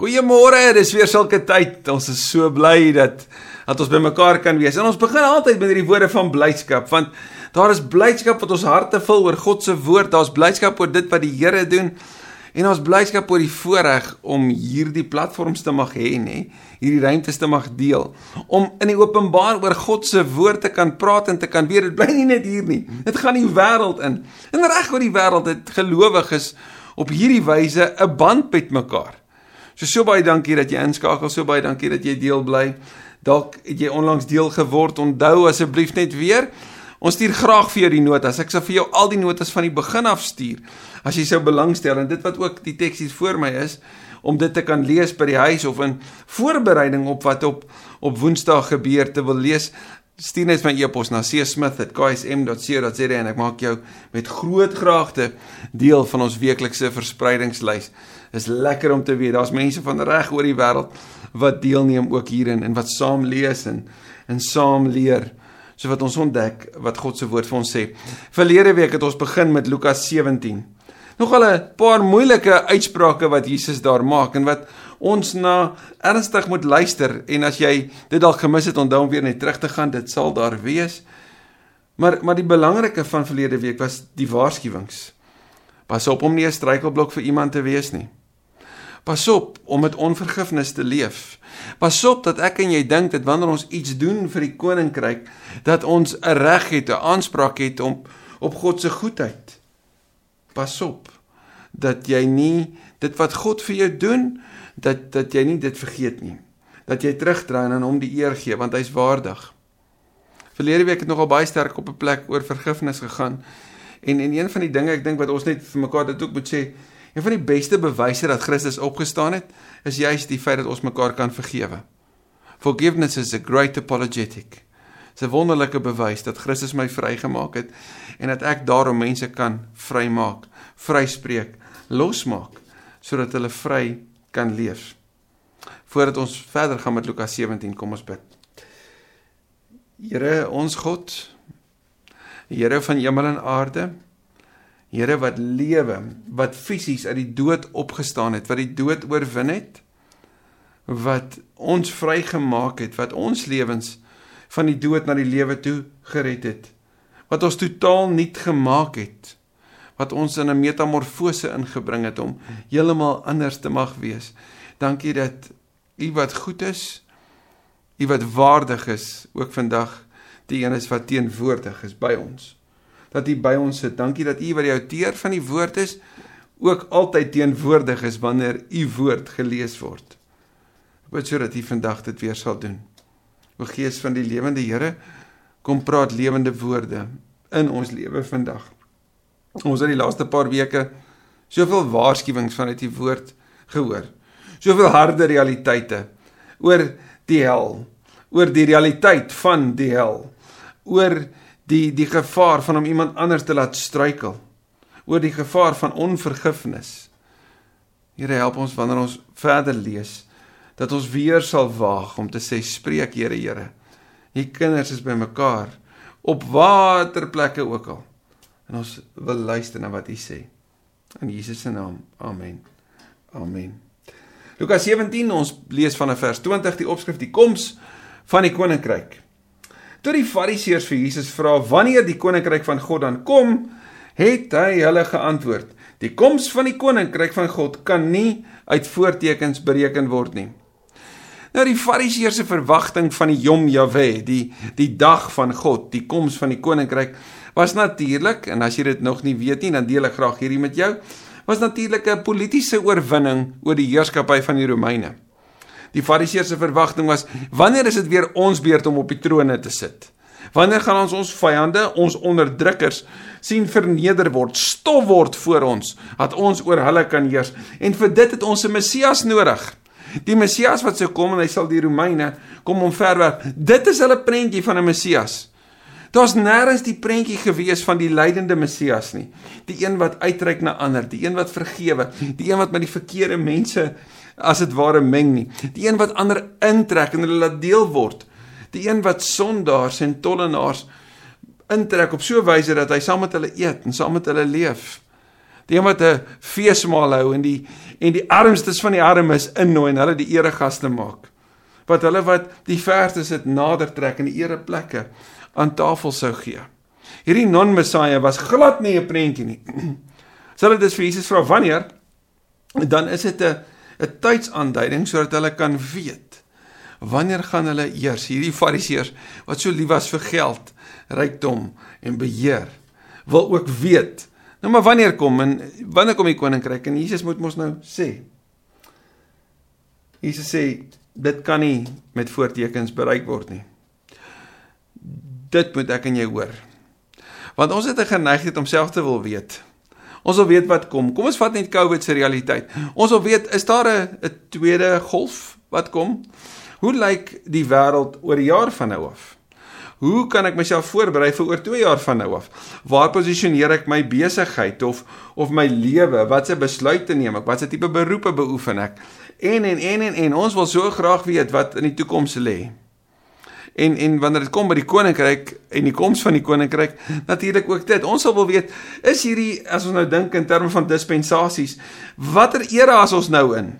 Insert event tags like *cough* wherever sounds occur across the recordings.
Goeiemôre, dis weer sulke tyd. Ons is so bly dat dat ons bymekaar kan wees. En ons begin altyd met hierdie woorde van blydskap, want daar is blydskap wat ons harte vul oor God se woord. Daar's blydskap oor dit wat die Here doen. En ons blydskap oor die voorreg om hierdie platforms te mag hê, nê, hierdie ruimtes te mag deel, om in die openbaar oor God se woord te kan praat en te kan weet dit bly nie net hier nie. Dit gaan die wêreld in. En reg oor die wêreld het gelowiges op hierdie wyse 'n band met mekaar. So so baie dankie dat jy inskakel, so baie dankie dat jy deel bly. Dalk het jy onlangs deel geword. Onthou asseblief net weer, ons stuur graag vir jou die notas. Ek sal vir jou al die notas van die begin af stuur as jy sou belangstel en dit wat ook die teks hier voor my is om dit te kan lees by die huis of in voorbereiding op wat op op Woensdag gebeur te wil lees. Stuur net my e-pos na csmith@ksm.co.za en ek maak jou met groot graagte deel van ons weeklikse verspreidingslys is lekker om te weet daar's mense van reg oor die wêreld wat deelneem ook hierin en wat saam lees en en saam leer so wat ons ontdek wat God se woord vir ons sê. Verlede week het ons begin met Lukas 17. Nogal 'n paar moeilike uitsprake wat Jesus daar maak en wat ons na ernstig moet luister en as jy dit dalk gemis het onthou om weer net terug te gaan, dit sal daar wees. Maar maar die belangrike van verlede week was die waarskuwings. Pas op om nie 'n struikelblok vir iemand te wees nie. Pas op om met onvergifnis te leef. Pas op dat ek en jy dink dat wanneer ons iets doen vir die koninkryk, dat ons 'n reg het, 'n aanspraak het om op God se goedheid. Pas op dat jy nie dit wat God vir jou doen, dat dat jy nie dit vergeet nie. Dat jy terugdraai en aan hom die eer gee want hy's waardig. Verlede week het nogal baie sterk op 'n plek oor vergifnis gegaan. En en een van die dinge ek dink wat ons net vir mekaar dit ook moet sê, Een van die beste bewyse dat Christus opgestaan het, is juis die feit dat ons mekaar kan vergewe. Forgiveness is a great apologetic. Dis 'n wonderlike bewys dat Christus my vrygemaak het en dat ek daarom mense kan vrymaak, vryspreek, losmaak sodat hulle vry kan leef. Voordat ons verder gaan met Lukas 17, kom ons bid. Here, ons God, Here van hemel en aarde, Here wat lewe, wat fisies uit die dood opgestaan het, wat die dood oorwin het, wat ons vrygemaak het, wat ons lewens van die dood na die lewe toe gered het, wat ons totaal nuut gemaak het, wat ons in 'n metamorfose ingebring het om heeltemal anders te mag wees. Dankie dat U wat goed is, U wat waardig is, ook vandag die een is wat teenwoordig is by ons dat U by ons sit. Dankie dat U wat die outeur van die woord is, ook altyd teenwoordig is wanneer U woord gelees word. Ek bid sodat U vandag dit weer sal doen. O Gees van die lewende Here, kom praat lewende woorde in ons lewe vandag. Ons het die laaste paar weke soveel waarskuwings vanuit U woord gehoor. Soveel harde realiteite oor die hel, oor die realiteit van die hel, oor die die gevaar van om iemand anders te laat struikel oor die gevaar van onvergifnis. Here help ons wanneer ons verder lees dat ons weer sal waag om te sê spreek Here Here. U kinders is bymekaar op waterplekke ook al. En ons wil luister na wat U sê. In Jesus se naam. Amen. Amen. Lukas 17 ons lees van vers 20 die opskrif die koms van die koninkryk. Toe die Fariseërs vir Jesus vra wanneer die koninkryk van God dan kom, het hy hulle geantwoord: Die koms van die koninkryk van God kan nie uit voortekens bereken word nie. Nou die Fariseërs se verwagting van die Yom Yahweh, die die dag van God, die koms van die koninkryk was natuurlik en as jy dit nog nie weet nie, dan deel ek graag hierdie met jou, was natuurlik 'n politieke oorwinning oor die heerskappy van die Romeine. Die Fariseërs se verwagting was: wanneer is dit weer ons beurt om op die trone te sit? Wanneer gaan ons ons vyande, ons onderdrukkers sien verneder word, stof word voor ons, dat ons oor hulle kan heers? En vir dit het ons 'n Messias nodig. Die Messias wat sou kom en hy sal die Romeine kom omverwerp. Dit is hulle prentjie van 'n Messias. Daar's nêrens die prentjie gewees van die lydende Messias nie. Die een wat uitreik na ander, die een wat vergewe, die een wat met die verkeerde mense as dit ware meng nie. Die een wat ander intrek en hulle laat deel word. Die een wat sondaars en tollenaars intrek op so 'n wyse dat hy saam met hulle eet en saam met hulle leef. Die een wat 'n feesmaal hou en die en die armstes van die armes innooi en hulle die eregaste maak. Wat hulle wat die verste sit nader trek en die ereplekke aan tafel sou gee. Hierdie non-Messiah was glad nie 'n prentjie nie. *clears throat* Hulle dit vir Jesus vra wanneer dan is dit 'n 'n tydsaanduiding sodat hulle kan weet wanneer gaan hulle eers hierdie fariseërs wat so lief was vir geld, rykdom en beheer wil ook weet. Nou maar wanneer kom en wanneer kom die koninkryk en Jesus moet mos nou sê. Jesus sê dit kan nie met voortekens bereik word nie. Dit moet ek en jy hoor. Want ons het 'n geneigtheid om self te wil weet. Ons wil weet wat kom. Kom ons vat net COVID se realiteit. Ons wil weet is daar 'n 'n tweede golf wat kom? Hoe lyk die wêreld oor die jaar van nou af? Hoe kan ek myself voorberei vir oor 2 jaar van nou af? Waar posisioneer ek my besigheid of of my lewe? Watse besluite neem ek? Watse tipe beroepe beoefen ek? En en en en en ons wil so graag weet wat in die toekoms lê. En en wanneer dit kom by die koninkryk en die koms van die koninkryk, natuurlik ook dit. Ons wil weet, is hierdie as ons nou dink in terme van dispensasies, watter era is ons nou in?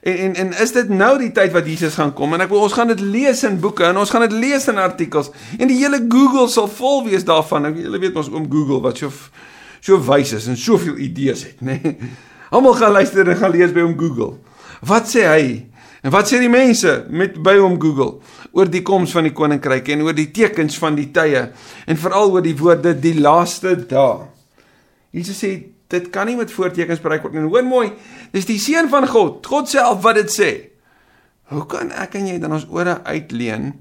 En en en is dit nou die tyd wat Jesus gaan kom? En ek wil ons gaan dit lees in boeke en ons gaan dit lees in artikels. En die hele Google sal vol wees daarvan. Nou, julle weet ons oom Google wat so so wys is en soveel idees het, *laughs* nê. Nee. Almal gaan luister en gaan lees by oom Google. Wat sê hy? En wat sê die mense met by hom Google oor die koms van die koninkryk en oor die tekens van die tye en veral oor die woorde die laaste dae. Jesus sê dit kan nie met voortekens bereik word nie. Hoor mooi, dis die seun van God, God self wat dit sê. Hoe kan ek en jy dan ons ore uitleen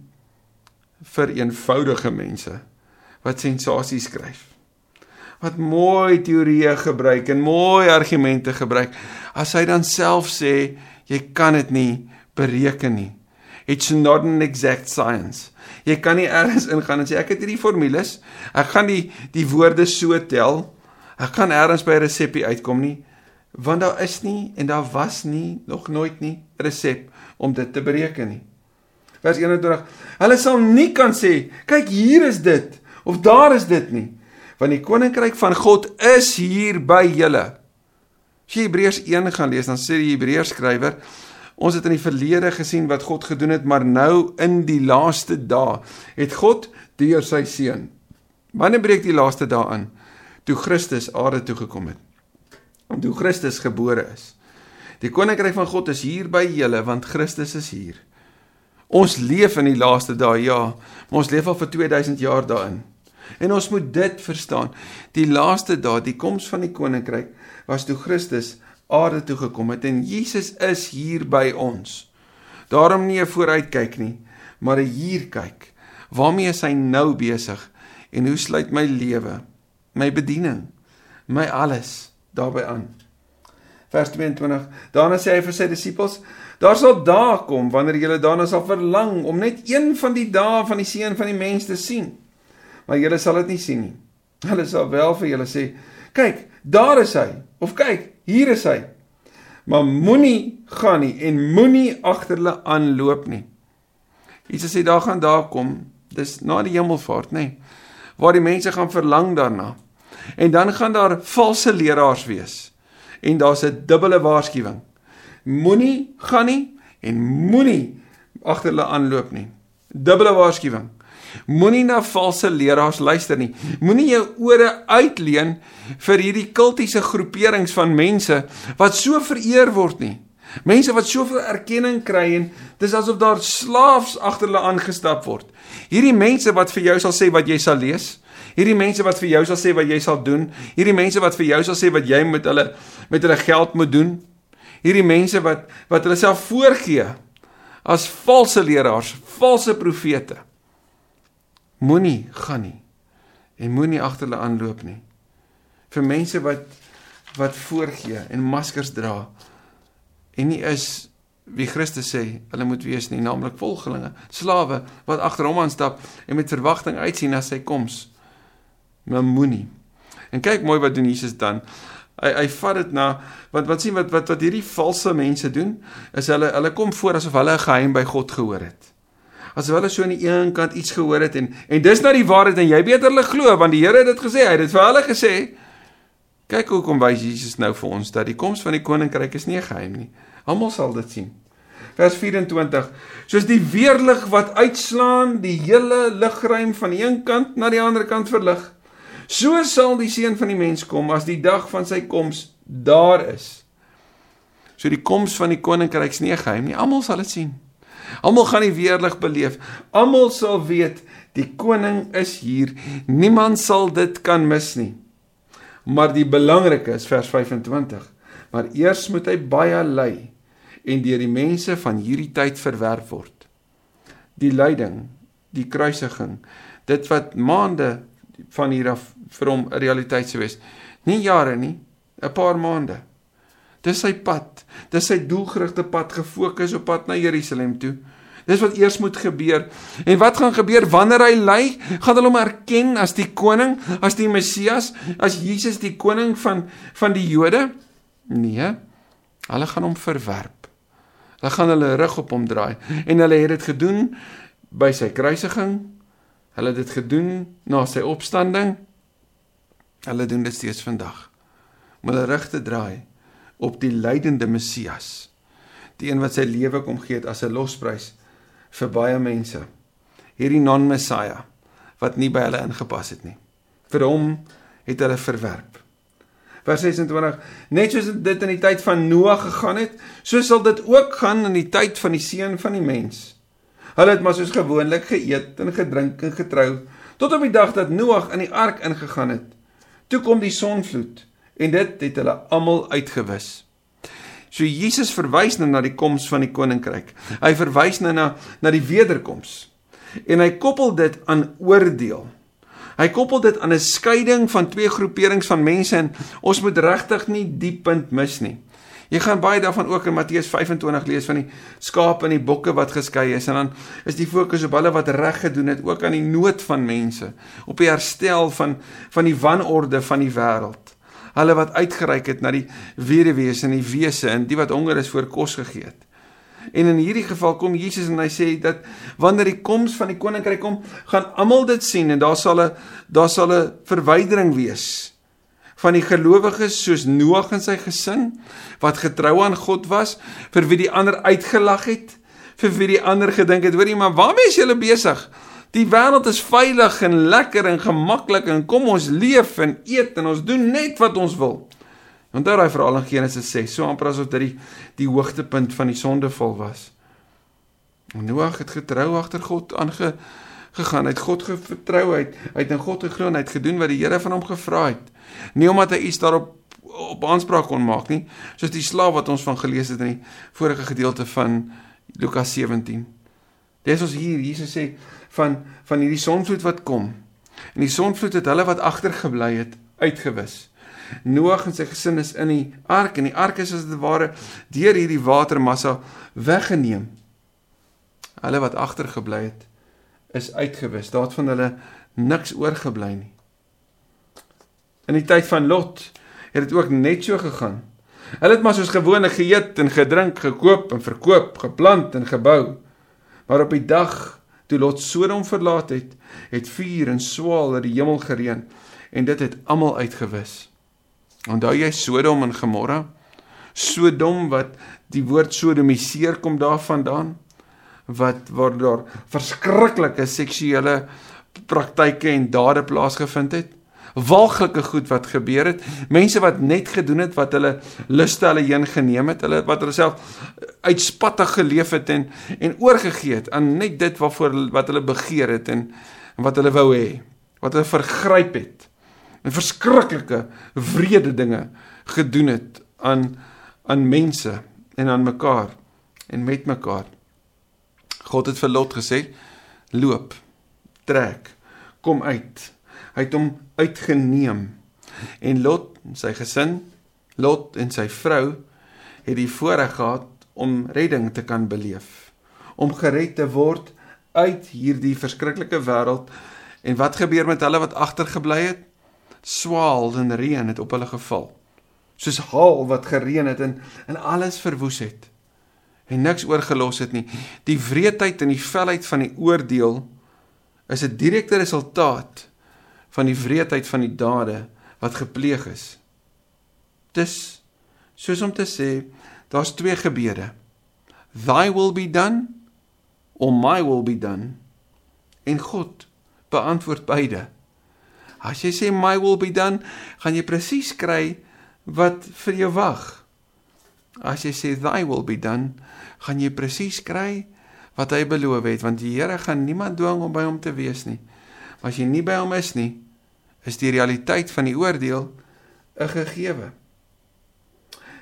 vir eenvoudige mense wat sensasies skryf? Wat mooi teorieë gebruik en mooi argumente gebruik as hy dan self sê jy kan dit nie bereken nie. It's not an exact science. Jy kan nie ergens ingaan en sê ek het hierdie formules, ek gaan die die woorde so tel Ek kan eers by 'n resepie uitkom nie want daar is nie en daar was nie nog nooit nie resep om dit te bereken nie. Vers 21. Hulle sal nie kan sê, kyk hier is dit of daar is dit nie, want die koninkryk van God is hier by julle. As jy Hebreërs 1 gaan lees, dan sê die Hebreërs skrywer, ons het in die verlede gesien wat God gedoen het, maar nou in die laaste dae het God deur sy seun. Wanneer breek die laaste dae aan? toe Christus aarde toe gekom het. En toe Christus gebore is. Die koninkryk van God is hier by julle want Christus is hier. Ons leef in die laaste dae, ja, maar ons leef al vir 2000 jaar daarin. En ons moet dit verstaan. Die laaste dae, die koms van die koninkryk was toe Christus aarde toe gekom het en Jesus is hier by ons. Daarom nie 'n vooruitkyk nie, maar 'n hier kyk. Waarmee is hy nou besig en hoe sluit my lewe my bediening, my alles daarbey aan. Vers 22. Daarna sê hy vir sy disippels: Daar sal dae kom wanneer julle daarna sal verlang om net een van die dae van die seun van die mens te sien. Maar julle sal dit nie sien nie. Hulle sal wel vir julle sê: "Kyk, daar is hy." Of "Kyk, hier is hy." Maar moenie gaan nie en moenie agter hulle aanloop nie. Jesus sê daar gaan daar kom, dis na die hemelvaart, nê, waar die mense gaan verlang daarna. En dan gaan daar valse leraars wees. En daar's 'n dubbele waarskuwing. Moenie gaan nie en moenie agter hulle aanloop nie. Dubbele waarskuwing. Moenie na valse leraars luister nie. Moenie jou ore uitleen vir hierdie kultiese groeperings van mense wat so vereer word nie. Mense wat soveel erkenning kry en dis asof daar slaafs agter hulle aangestap word. Hierdie mense wat vir jou sal sê wat jy sal lees, Hierdie mense wat vir jou sal sê wat jy sal doen, hierdie mense wat vir jou sal sê wat jy met hulle met hulle geld moet doen. Hierdie mense wat wat hulle self voorgee as valse leraars, valse profete. Moenie gaan nie en moenie agter hulle aanloop nie. Vir mense wat wat voorgee en maskers dra en nie is wie Christus sê hulle moet wees nie, naamlik volgelinge, slawe wat agter hom aanstap en met verwagting uitsien na sy koms maar moenie. En kyk mooi wat doen Jesus dan. Hy hy vat dit na want wat sien wat wat wat hierdie valse mense doen is hulle hulle kom voor asof hulle 'n geheim by God gehoor het. Asof hulle so aan die een kant iets gehoor het en en dis nou die waarheid en jy beter hulle glo want die Here het dit gesê, hy het dit vir hulle gesê. Kyk hoe kom wys Jesus nou vir ons dat die koms van die koninkryk is nie geheim nie. Almal sal dit sien. Vers 24. Soos die weerlig wat uitslaan die hele lugruim van die een kant na die ander kant verlig, so sal die seun van die mens kom as die dag van sy koms daar is. So die koms van die koninkryk is nie geheim nie. Almal sal dit sien. Almal gaan die weerlig beleef. Almal sal weet die koning is hier. Niemand sal dit kan mis nie. Maar die belangrike is vers 25. Maar eers moet hy baie ly en deur die mense van hierdie tyd verwerp word. Die lyding, die kruisiging, dit wat maande van hier af vir hom 'n realiteit sou wees. Nie jare nie, 'n paar maande. Dis sy pad. Dis sy doelgerigte pad gefokus op pad na Jerusalem toe. Dis wat eers moet gebeur. En wat gaan gebeur wanneer hy ly? Gaan hulle hom erken as die koning, as die Messias, as Jesus die koning van van die Jode? Nee. Hulle gaan hom verwerp. Hulle gaan hulle rug op hom draai en hulle het dit gedoen by sy kruisiging. Hulle het dit gedoen na sy opstanding. Hulle doen dit steeds vandag. Om hulle rug te draai op die lydende Messias. Die een wat sy lewe kom gee as 'n losprys vir baie mense. Hierdie non-Messiah wat nie by hulle ingepas het nie. Vir hom het hulle verwerp. Vers 26: Net soos dit in die tyd van Noag gegaan het, so sal dit ook gaan in die tyd van die seun van die mens. Hulle het maar soos gewoonlik geëet en gedrink en getrou tot op die dag dat Noag in die ark ingegaan het. Toe kom die sonvloed en dit het hulle almal uitgewis. So Jesus verwys nou na die koms van die koninkryk. Hy verwys nou na na die wederkoms. En hy koppel dit aan oordeel. Hy koppel dit aan 'n skeiding van twee groeperings van mense en ons moet regtig nie die punt mis nie. Jy gaan baie daarvan ook in Matteus 25 lees van die skape en die bokke wat geskei is en dan is die fokus op hulle wat reg gedoen het, ook aan die nood van mense, op die herstel van van die wanorde van die wêreld hulle wat uitgereik het na die weduwees en die wese en die wat honger is voor kos gegee het. En in hierdie geval kom Jesus en hy sê dat wanneer die koms van die koninkryk kom, gaan almal dit sien en daar sal 'n daar sal 'n verwydering wees van die gelowiges soos Noag en sy gesin wat getrou aan God was, vir wie die ander uitgelag het, vir wie die ander gedink het, hoorie maar waarmee is julle besig? Die wêreld is veilig en lekker en gemaklik en kom ons leef en eet en ons doen net wat ons wil. Onthou daai verhaal in Genesis 6, so amper asof dit die, die hoogtepunt van die sondeval was. Noag het getrou agter God aange gegaan, hy het God vertrou, hy het, hy het in God geglo en hy het gedoen wat die Here van hom gevra het. Nie omdat hy iets daarop op aanspraak kon maak nie, soos die slaaf wat ons van gelees het in die vorige gedeelte van Lukas 17. Dis ons hier, Jesus sê van van hierdie sonvloed wat kom. En die sonvloed het hulle wat agtergebly het uitgewis. Noag en sy gesin is in die ark en die ark is as dit ware deur hierdie watermassa weggeneem. Hulle wat agtergebly het is uitgewis. Daar het van hulle niks oorgebly nie. In die tyd van Lot het dit ook net so gegaan. Hulle het maar soos gewoonlik geëet en gedrink, gekoop en verkoop, geplant en gebou. Maar op die dag toe Lot Sodom verlaat het, het vuur en swaal uit die hemel gereën en dit het almal uitgewis. Onthou jy Sodom en Gomorra? Sodom wat die woord sodomiseer kom daarvandaan wat waar daar verskriklike seksuele praktyke en dade plaasgevind het walglike goed wat gebeur het. Mense wat net gedoen het wat hulle luste hulle heen geneem het, hulle wat hulle self uitspattig geleef het en en oorgegee het aan net dit waarvoor wat hulle begeer het en, en wat hulle wou hê, wat hulle vergryp het. En verskriklike wrede dinge gedoen het aan aan mense en aan mekaar en met mekaar. God het vir Lot gesê: "Loop, trek, kom uit." Hy het hom uitgeneem. En Lot sy gesin, Lot en sy vrou het die voorreg gehad om redding te kan beleef, om gered te word uit hierdie verskriklike wêreld. En wat gebeur met hulle wat agtergebly het? Swaal en reën het op hulle geval. Soos haal wat gereën het en en alles verwoes het. En niks oorgelos het nie. Die wreedheid en die felheid van die oordeel is 'n direkte resultaat van die wreedheid van die dade wat gepleeg is Dis soos om te sê daar's twee gebede. Thy will be done or my will be done. En God beantwoord beide. As jy sê my will be done, gaan jy presies kry wat vir jou wag. As jy sê thy will be done, gaan jy presies kry wat hy beloof het want die Here gaan niemand dwing om by hom te wees nie. Maar as jy nie by hom is nie, is die realiteit van die oordeel 'n gegewe.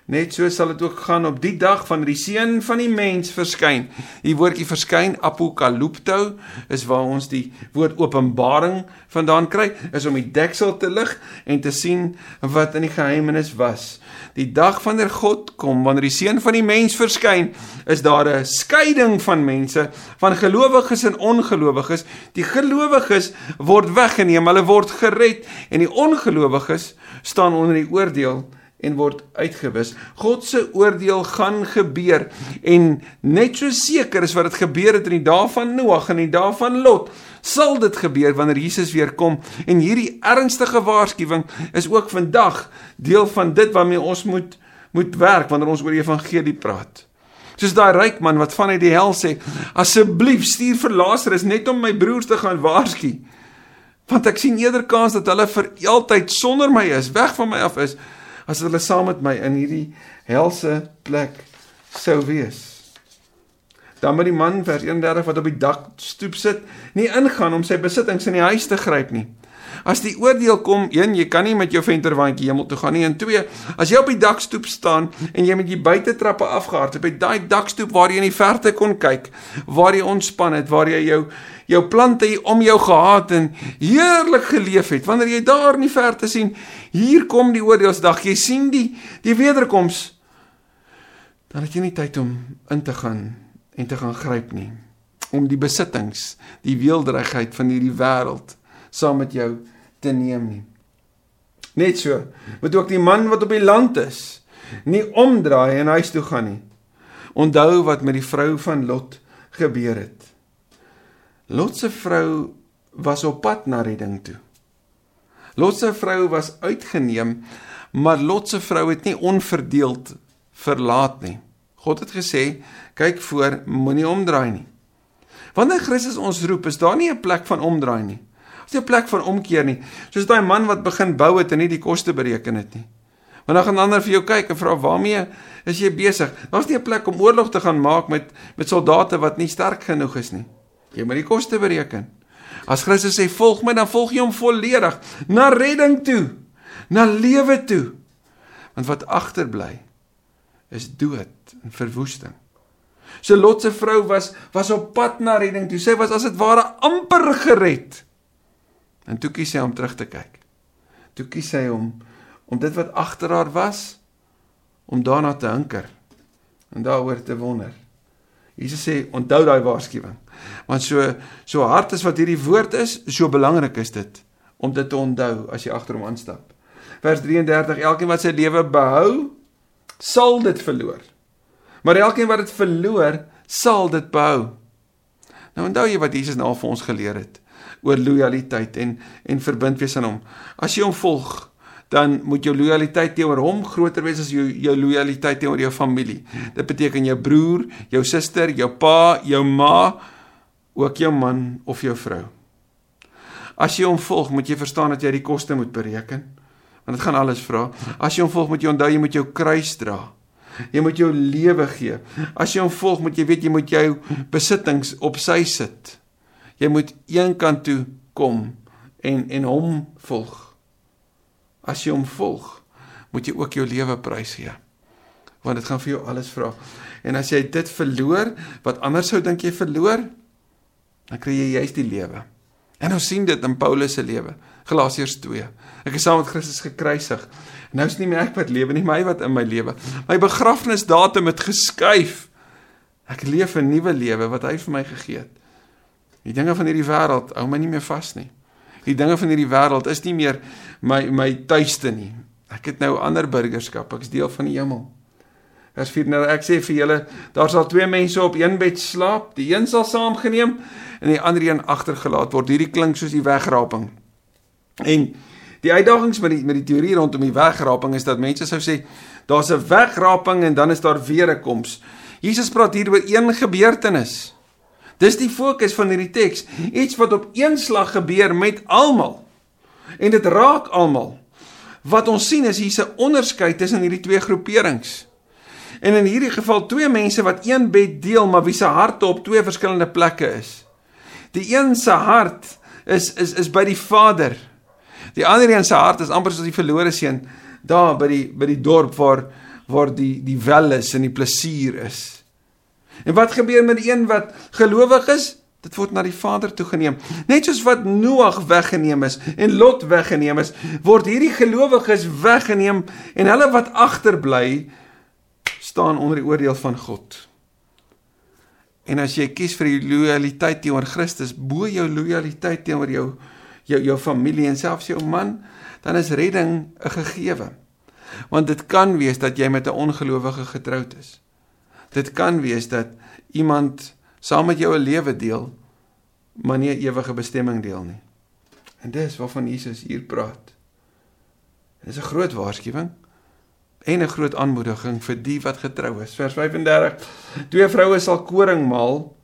Net so sal dit ook gaan op die dag van die seun van die mens verskyn. Die woordjie verskyn apokalupto is waar ons die woord openbaring vandaan kry, is om die deksel te lig en te sien wat in die geheimenis was. Die dag wanneer God kom, wanneer die seun van die mens verskyn, is daar 'n skeiding van mense, van gelowiges en ongelowiges. Die gelowiges word weggeneem, hulle word gered en die ongelowiges staan onder die oordeel en word uitgewis. God se oordeel gaan gebeur en net so seker is wat dit gebeur het in die dae van Noag en die dae van Lot, sal dit gebeur wanneer Jesus weer kom. En hierdie ernstige waarskuwing is ook vandag deel van dit waarmee ons moet moet werk wanneer ons oor die evangelie praat. Soos daai ryk man wat vanuit die hel sê, asseblief stuur vir Lazarus net om my broers te gaan waarsku. Want ek sien eerder kans dat hulle vir altyd sonder my is, weg van my af is, as hulle saam met my in hierdie helse plek sou wees. Dan moet die man vers 31 wat op die dak stoep sit, nie ingaan om sy besittings in die huis te gryp nie. As die oordeel kom, een, jy kan nie met jou venterwandjie hemel toe gaan nie en twee, as jy op die dakstoep staan en jy met die buitetrappe afgehard op daai dakstoep waar jy in die verte kon kyk, waar jy ontspan het, waar jy jou jou plante om jou gehad en heerlik geleef het. Wanneer jy daar in die verte sien, hier kom die oordeelsdag, jy sien die die wederkoms, dan het jy nie tyd om in te gaan en te gaan gryp nie om die besittings, die weelderigheid van hierdie wêreld saam met jou te neem nie. Net so, moet ook die man wat op die land is, nie omdraai en huis toe gaan nie. Onthou wat met die vrou van Lot gebeur het. Lot se vrou was op pad na redding toe. Lot se vrou was uitgeneem, maar Lot se vrou het nie onverdeeld verlaat nie. God het gesê, kyk voor, moenie omdraai nie. Wanneer Christus ons roep, is daar nie 'n plek van omdraai nie. Is nie 'n plek van omkeer nie. Soos daai man wat begin bou het en nie die koste bereken het nie. Want dan gaan ander vir jou kyk en vra waarmee is jy besig? Daar's nie 'n plek om oorlog te gaan maak met met soldate wat nie sterk genoeg is nie. Jy moet die koste bereken. As Christus sê volg my, dan volg jy hom volledig na redding toe, na lewe toe. Want wat agterbly is dood en verwoesting. So Lot se vrou was was op pad na redding toe. Sy was as dit ware amper gered. En toe kies sy om terug te kyk. Toe kies sy om om dit wat agter haar was om daarna te hinker en daaroor te wonder. Jesus sê onthou daai waarskuwing. Want so so hard as wat hierdie woord is, so belangrik is dit om dit te onthou as jy agter hom aanstap. Vers 33: Elkeen wat sy lewe behou, sal dit verloor. Maar elkeen wat dit verloor, sal dit behou. Nou onthou jy wat Jesus nou vir ons geleer het oor lojaliteit en en verbind wees aan hom. As jy hom volg, dan moet jou lojaliteit teenoor hom groter wees as jou jou lojaliteit teenoor jou familie. Dit beteken jou broer, jou suster, jou pa, jou ma, ook jou man of jou vrou. As jy hom volg, moet jy verstaan dat jy die koste moet bereken. Want dit gaan alles vra. As jy hom volg, moet jy onthou jy moet jou kruis dra. Jy moet jou lewe gee. As jy hom volg, moet jy weet jy moet jou besittings op sy sit. Jy moet een kant toe kom en en hom volg. As jy hom volg, moet jy ook jou lewe prys gee. Want dit gaan vir jou alles vra. En as jy dit verloor, wat anders sou dink jy verloor, dan kry jy juist die lewe. En ons sien dit in Paulus se lewe. Galasiërs 2. Ek is saam met Christus gekruisig. Nou is nie meer ek wat lewe nie, maar hy wat in my lewe. My begrafnisdatum het geskuif. Ek leef 'n nuwe lewe wat hy vir my gegee het. Die dinge van hierdie wêreld hou my nie meer vas nie. Die dinge van hierdie wêreld is nie meer my my tuiste nie. Ek het nou ander burgerskap. Ek is deel van die hemel. Vers 4 nou ek sê vir julle, daar sal twee mense op een bed slaap. Die een sal saamgeneem en die ander een agtergelaat word. Hierdie klink soos die wegraping. En Die uitdagings met die met die teorie rondom die wegraping is dat mense sou sê daar's 'n wegraping en dan is daar weer 'n koms. Jesus praat hier oor een gebeurtenis. Dis die fokus van hierdie teks, iets wat op een slag gebeur met almal. En dit raak almal. Wat ons sien is hier's 'n onderskeid tussen hierdie twee groeperings. En in hierdie geval twee mense wat een bed deel, maar wie se harte op twee verskillende plekke is. Die een se hart is is is by die Vader. Die ander een se hart is amper soos die verlore seun daar by die by die dorp waar waar die die wel is en die plesier is. En wat gebeur met die een wat gelowig is? Dit word na die Vader toe geneem. Net soos wat Noag weggeneem is en Lot weggeneem is, word hierdie gelowiges weggeneem en hulle wat agterbly staan onder die oordeel van God. En as jy kies vir die lojaliteit teenoor Christus bo jou lojaliteit teenoor jou jou jou familie en selfs jou man, dan is redding 'n gegewe. Want dit kan wees dat jy met 'n ongelowige getroud is. Dit kan wees dat iemand saam met jou 'n lewe deel, maar nie 'n ewige bestemming deel nie. En dis waarvan Jesus hier praat. Dit is 'n groot waarskuwing en 'n groot aanmoediging vir die wat getrou is. Vers 35. Twee vroue sal koring maal.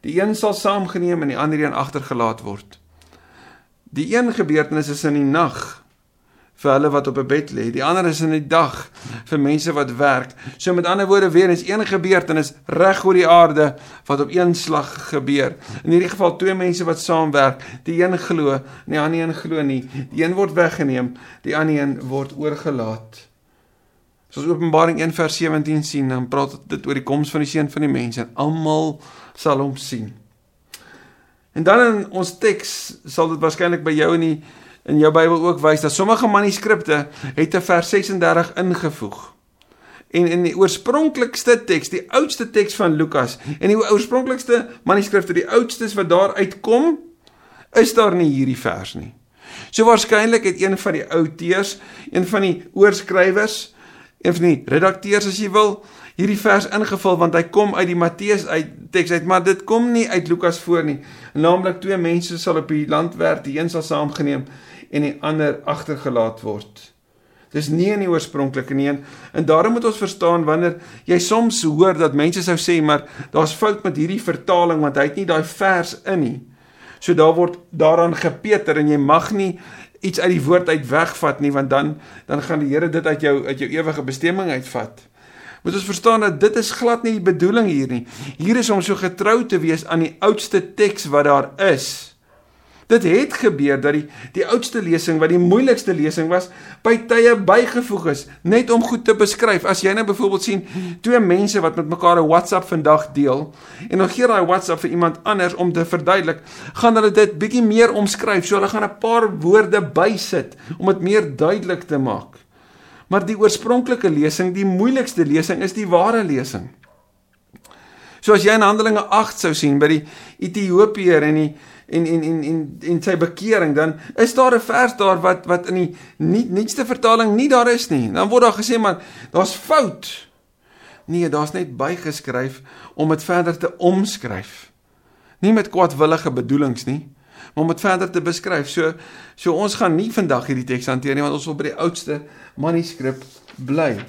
Die een sal saamgeneem en die ander een agtergelaat word. Die een gebeurtenis is in die nag vir hulle wat op 'n bed lê. Die ander is in die dag vir mense wat werk. So met ander woorde weer is een gebeurtenis reg oor die aarde wat op een slag gebeur. In hierdie geval twee mense wat saamwerk. Die een glo, en die ander een glo nie. Die een word weggeneem, die ander een word oorgelaat. Soos Openbaring 1 vers 17 sien, dan praat dit oor die koms van die seun van die mens en almal sal hom sien. En dan in ons teks sal dit waarskynlik by jou in die in jou Bybel ook wys dat sommige manuskripte het 'n vers 36 ingevoeg. En in die oorspronklikste teks, die oudste teks van Lukas en die oorspronklikste manuskrifte, die oudstes wat daar uitkom, is daar nie hierdie vers nie. So waarskynlik het een van die outeurs, een van die oorskrywers een van die redakteurs as jy wil hierdie vers ingevul want hy kom uit die Matteus uit teks uit maar dit kom nie uit Lukas voor nie naamlik twee mense sal op die land werk die een sal saamgeneem en die ander agtergelaat word dis nie in die oorspronklike nie en daarom moet ons verstaan wanneer jy soms hoor dat mense sou sê maar daar's fout met hierdie vertaling want hy het nie daai vers in nie so daar word daaraan gepeter en jy mag nie iets uit die woord uit wegvat nie want dan dan gaan die Here dit uit jou uit jou ewige bestemming uitvat. Moet ons verstaan dat dit is glad nie die bedoeling hier nie. Hier is om so getrou te wees aan die oudste teks wat daar is. Dit het gebeur dat die die oudste lesing wat die moeilikste lesing was, by tye bygevoeg is net om goed te beskryf. As jy nou byvoorbeeld sien twee mense wat met mekaar 'n WhatsApp vandag deel en dan gee daai WhatsApp vir iemand anders om te verduidelik, gaan hulle dit bietjie meer omskryf. So hulle gaan 'n paar woorde bysit om dit meer duidelik te maak. Maar die oorspronklike lesing, die moeilikste lesing is die ware lesing. So as jy in Handelinge 8 sou sien by die Ethiopiër en die en en en en en sy bekering dan is daar 'n vers daar wat wat in die nie nuutste vertaling nie daar is nie. Dan word daar gesê maar daar's fout. Nee, daar's net bygeskryf om dit verder te omskryf. Nie met kwaadwillige bedoelings nie, maar om dit verder te beskryf. So so ons gaan nie vandag hierdie teks hanteer nie want ons wil by die oudste manuskrip bly.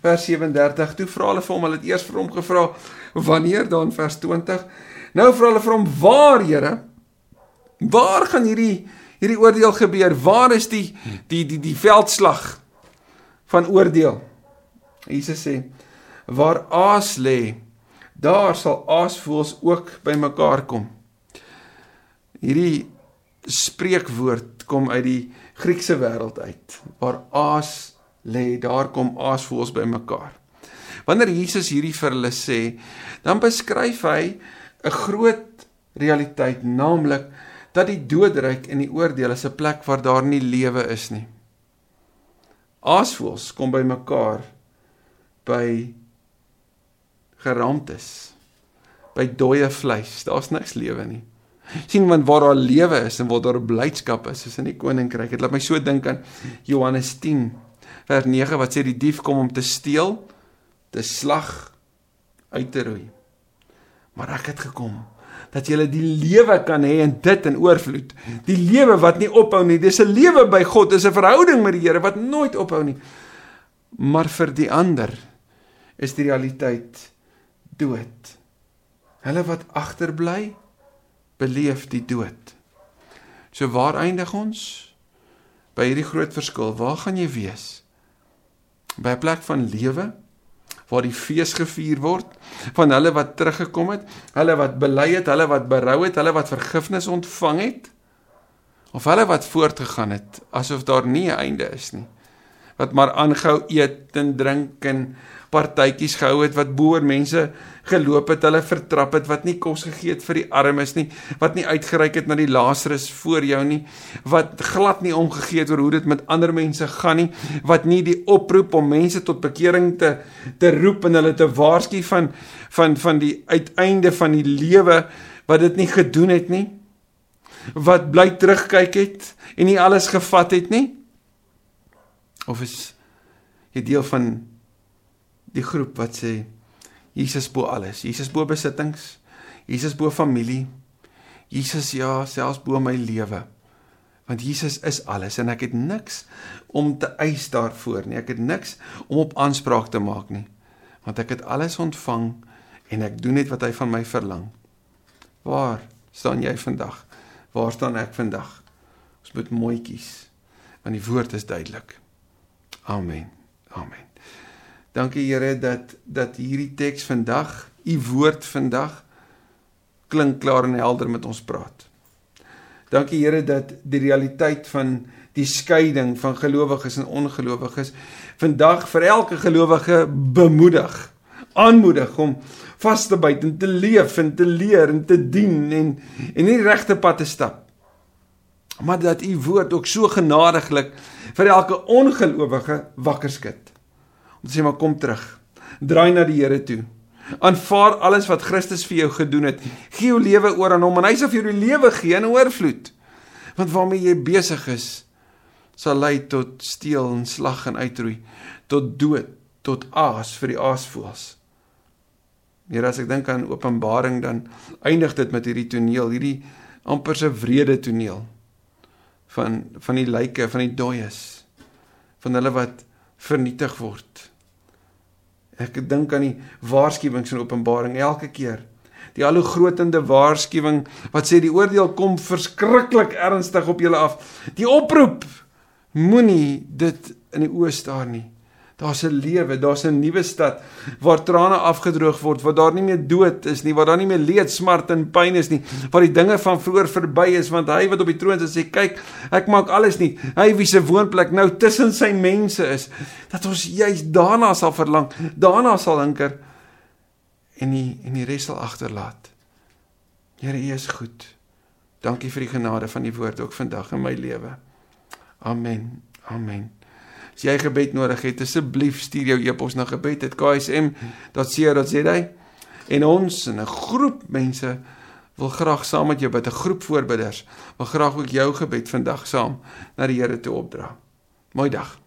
Vers 37. Toe vra hulle vir hom, hulle het eers vir hom gevra wanneer dan vers 20 Nou vra hulle vir hom: "Waar, Here? Waar gaan hierdie hierdie oordeel gebeur? Waar is die die die die veldslag van oordeel?" Jesus sê: "Waar aas lê, daar sal aasvoëls ook bymekaar kom." Hierdie spreekwoord kom uit die Griekse wêreld uit. Waar aas lê, daar kom aasvoëls bymekaar. Wanneer Jesus hierdie vir hulle sê, dan beskryf hy 'n groot realiteit, naamlik dat die doodryk en die oordeel is 'n plek waar daar nie lewe is nie. Aasvoëls kom by mekaar by geraamtes, by dooie vleis. Daar's niks lewe nie. sien want waar daar lewe is en waar daar blydskap is, is in die koninkryk. Dit laat my so dink aan Johannes 10 vers 9 wat sê die dief kom om te steel, te slag, uit te roei. Maar ek het gekom dat jy die lewe kan hê en dit in oorvloed. Die lewe wat nie ophou nie. Dis 'n lewe by God, dis 'n verhouding met die Here wat nooit ophou nie. Maar vir die ander is die realiteit dood. Hulle wat agterbly, beleef die dood. So waar eindig ons? By hierdie groot verskil, waar gaan jy wees? By 'n plek van lewe waar die fees gevier word van hulle wat teruggekom het, hulle wat bely het, hulle wat berou het, hulle wat vergifnis ontvang het of hulle wat voortgegaan het asof daar nie 'n einde is nie. Wat maar aanhou eet en drink en partytjies gehou het wat boer mense geloop het, hulle vertrap het wat nie kos gegee het vir die armes nie, wat nie uitgereik het na die Lazarus voor jou nie, wat glad nie omgegee het oor hoe dit met ander mense gaan nie, wat nie die oproep om mense tot bekering te te roep en hulle te waarsku van van van die uiteinde van die lewe wat dit nie gedoen het nie wat bly terugkyk het en nie alles gevat het nie. Of is jy deel van die groep wat sê Jesus bo alles. Jesus bo besittings. Jesus bo familie. Jesus ja, selfs bo my lewe. Want Jesus is alles en ek het niks om te eis daarvoor nie. Ek het niks om op aanspraak te maak nie. Want ek het alles ontvang en ek doen net wat hy van my verlang. Waar staan jy vandag? Waar staan ek vandag? Ons moet mooi kies. Want die woord is duidelik. Amen. Amen. Dankie Here dat dat hierdie teks vandag, u woord vandag klink klaar en helder met ons praat. Dankie Here dat die realiteit van die skeiding van gelowiges en ongelowiges vandag vir elke gelowige bemoedig, aanmoedig om vas te byt en te leef en te leer en te dien en en die regte pad te stap. Maar dat u woord ook so genadiglik vir elke ongelowige wakker skud te sê maar kom terug. Draai na die Here toe. Aanvaar alles wat Christus vir jou gedoen het. Gee jou lewe oor aan hom en hy sal vir jou die lewe gee in oorvloed. Want waarmee jy besig is sal lei tot steel en slag en uitroei, tot dood, tot aas vir die aasvoëls. Here as ek dink aan Openbaring dan eindig dit met hierdie toneel, hierdie amper se wrede toneel van van die lyke van die dooies van hulle wat vernietig word. Ek dink aan die waarskuwings in Openbaring elke keer. Die al hoe grotende waarskuwing wat sê die oordeel kom verskriklik ernstig op julle af. Die oproep moenie dit in die oë staar nie. Daar's 'n lewe, daar's 'n nuwe stad waar trane afgedroog word, waar daar nie meer dood is nie, waar daar nie meer leed, smart en pyn is nie, waar die dinge van vroeër verby is want hy wat op die troon sit sê kyk, ek maak alles nie. Hy wie se woonplek nou tussen sy mense is, dat ons juis daarna sal verlang, daarna sal hinker en die en die res sal agterlaat. Here, U is goed. Dankie vir die genade van die woord ook vandag in my lewe. Amen. Amen. As jy gebed nodig het, asseblief stuur jou e-pos na gebed@ksm.co.za en ons en 'n groep mense wil graag saam met jou bid, 'n groep voorbidders wil graag ook jou gebed vandag saam na die Here toe opdra. Mooi dag.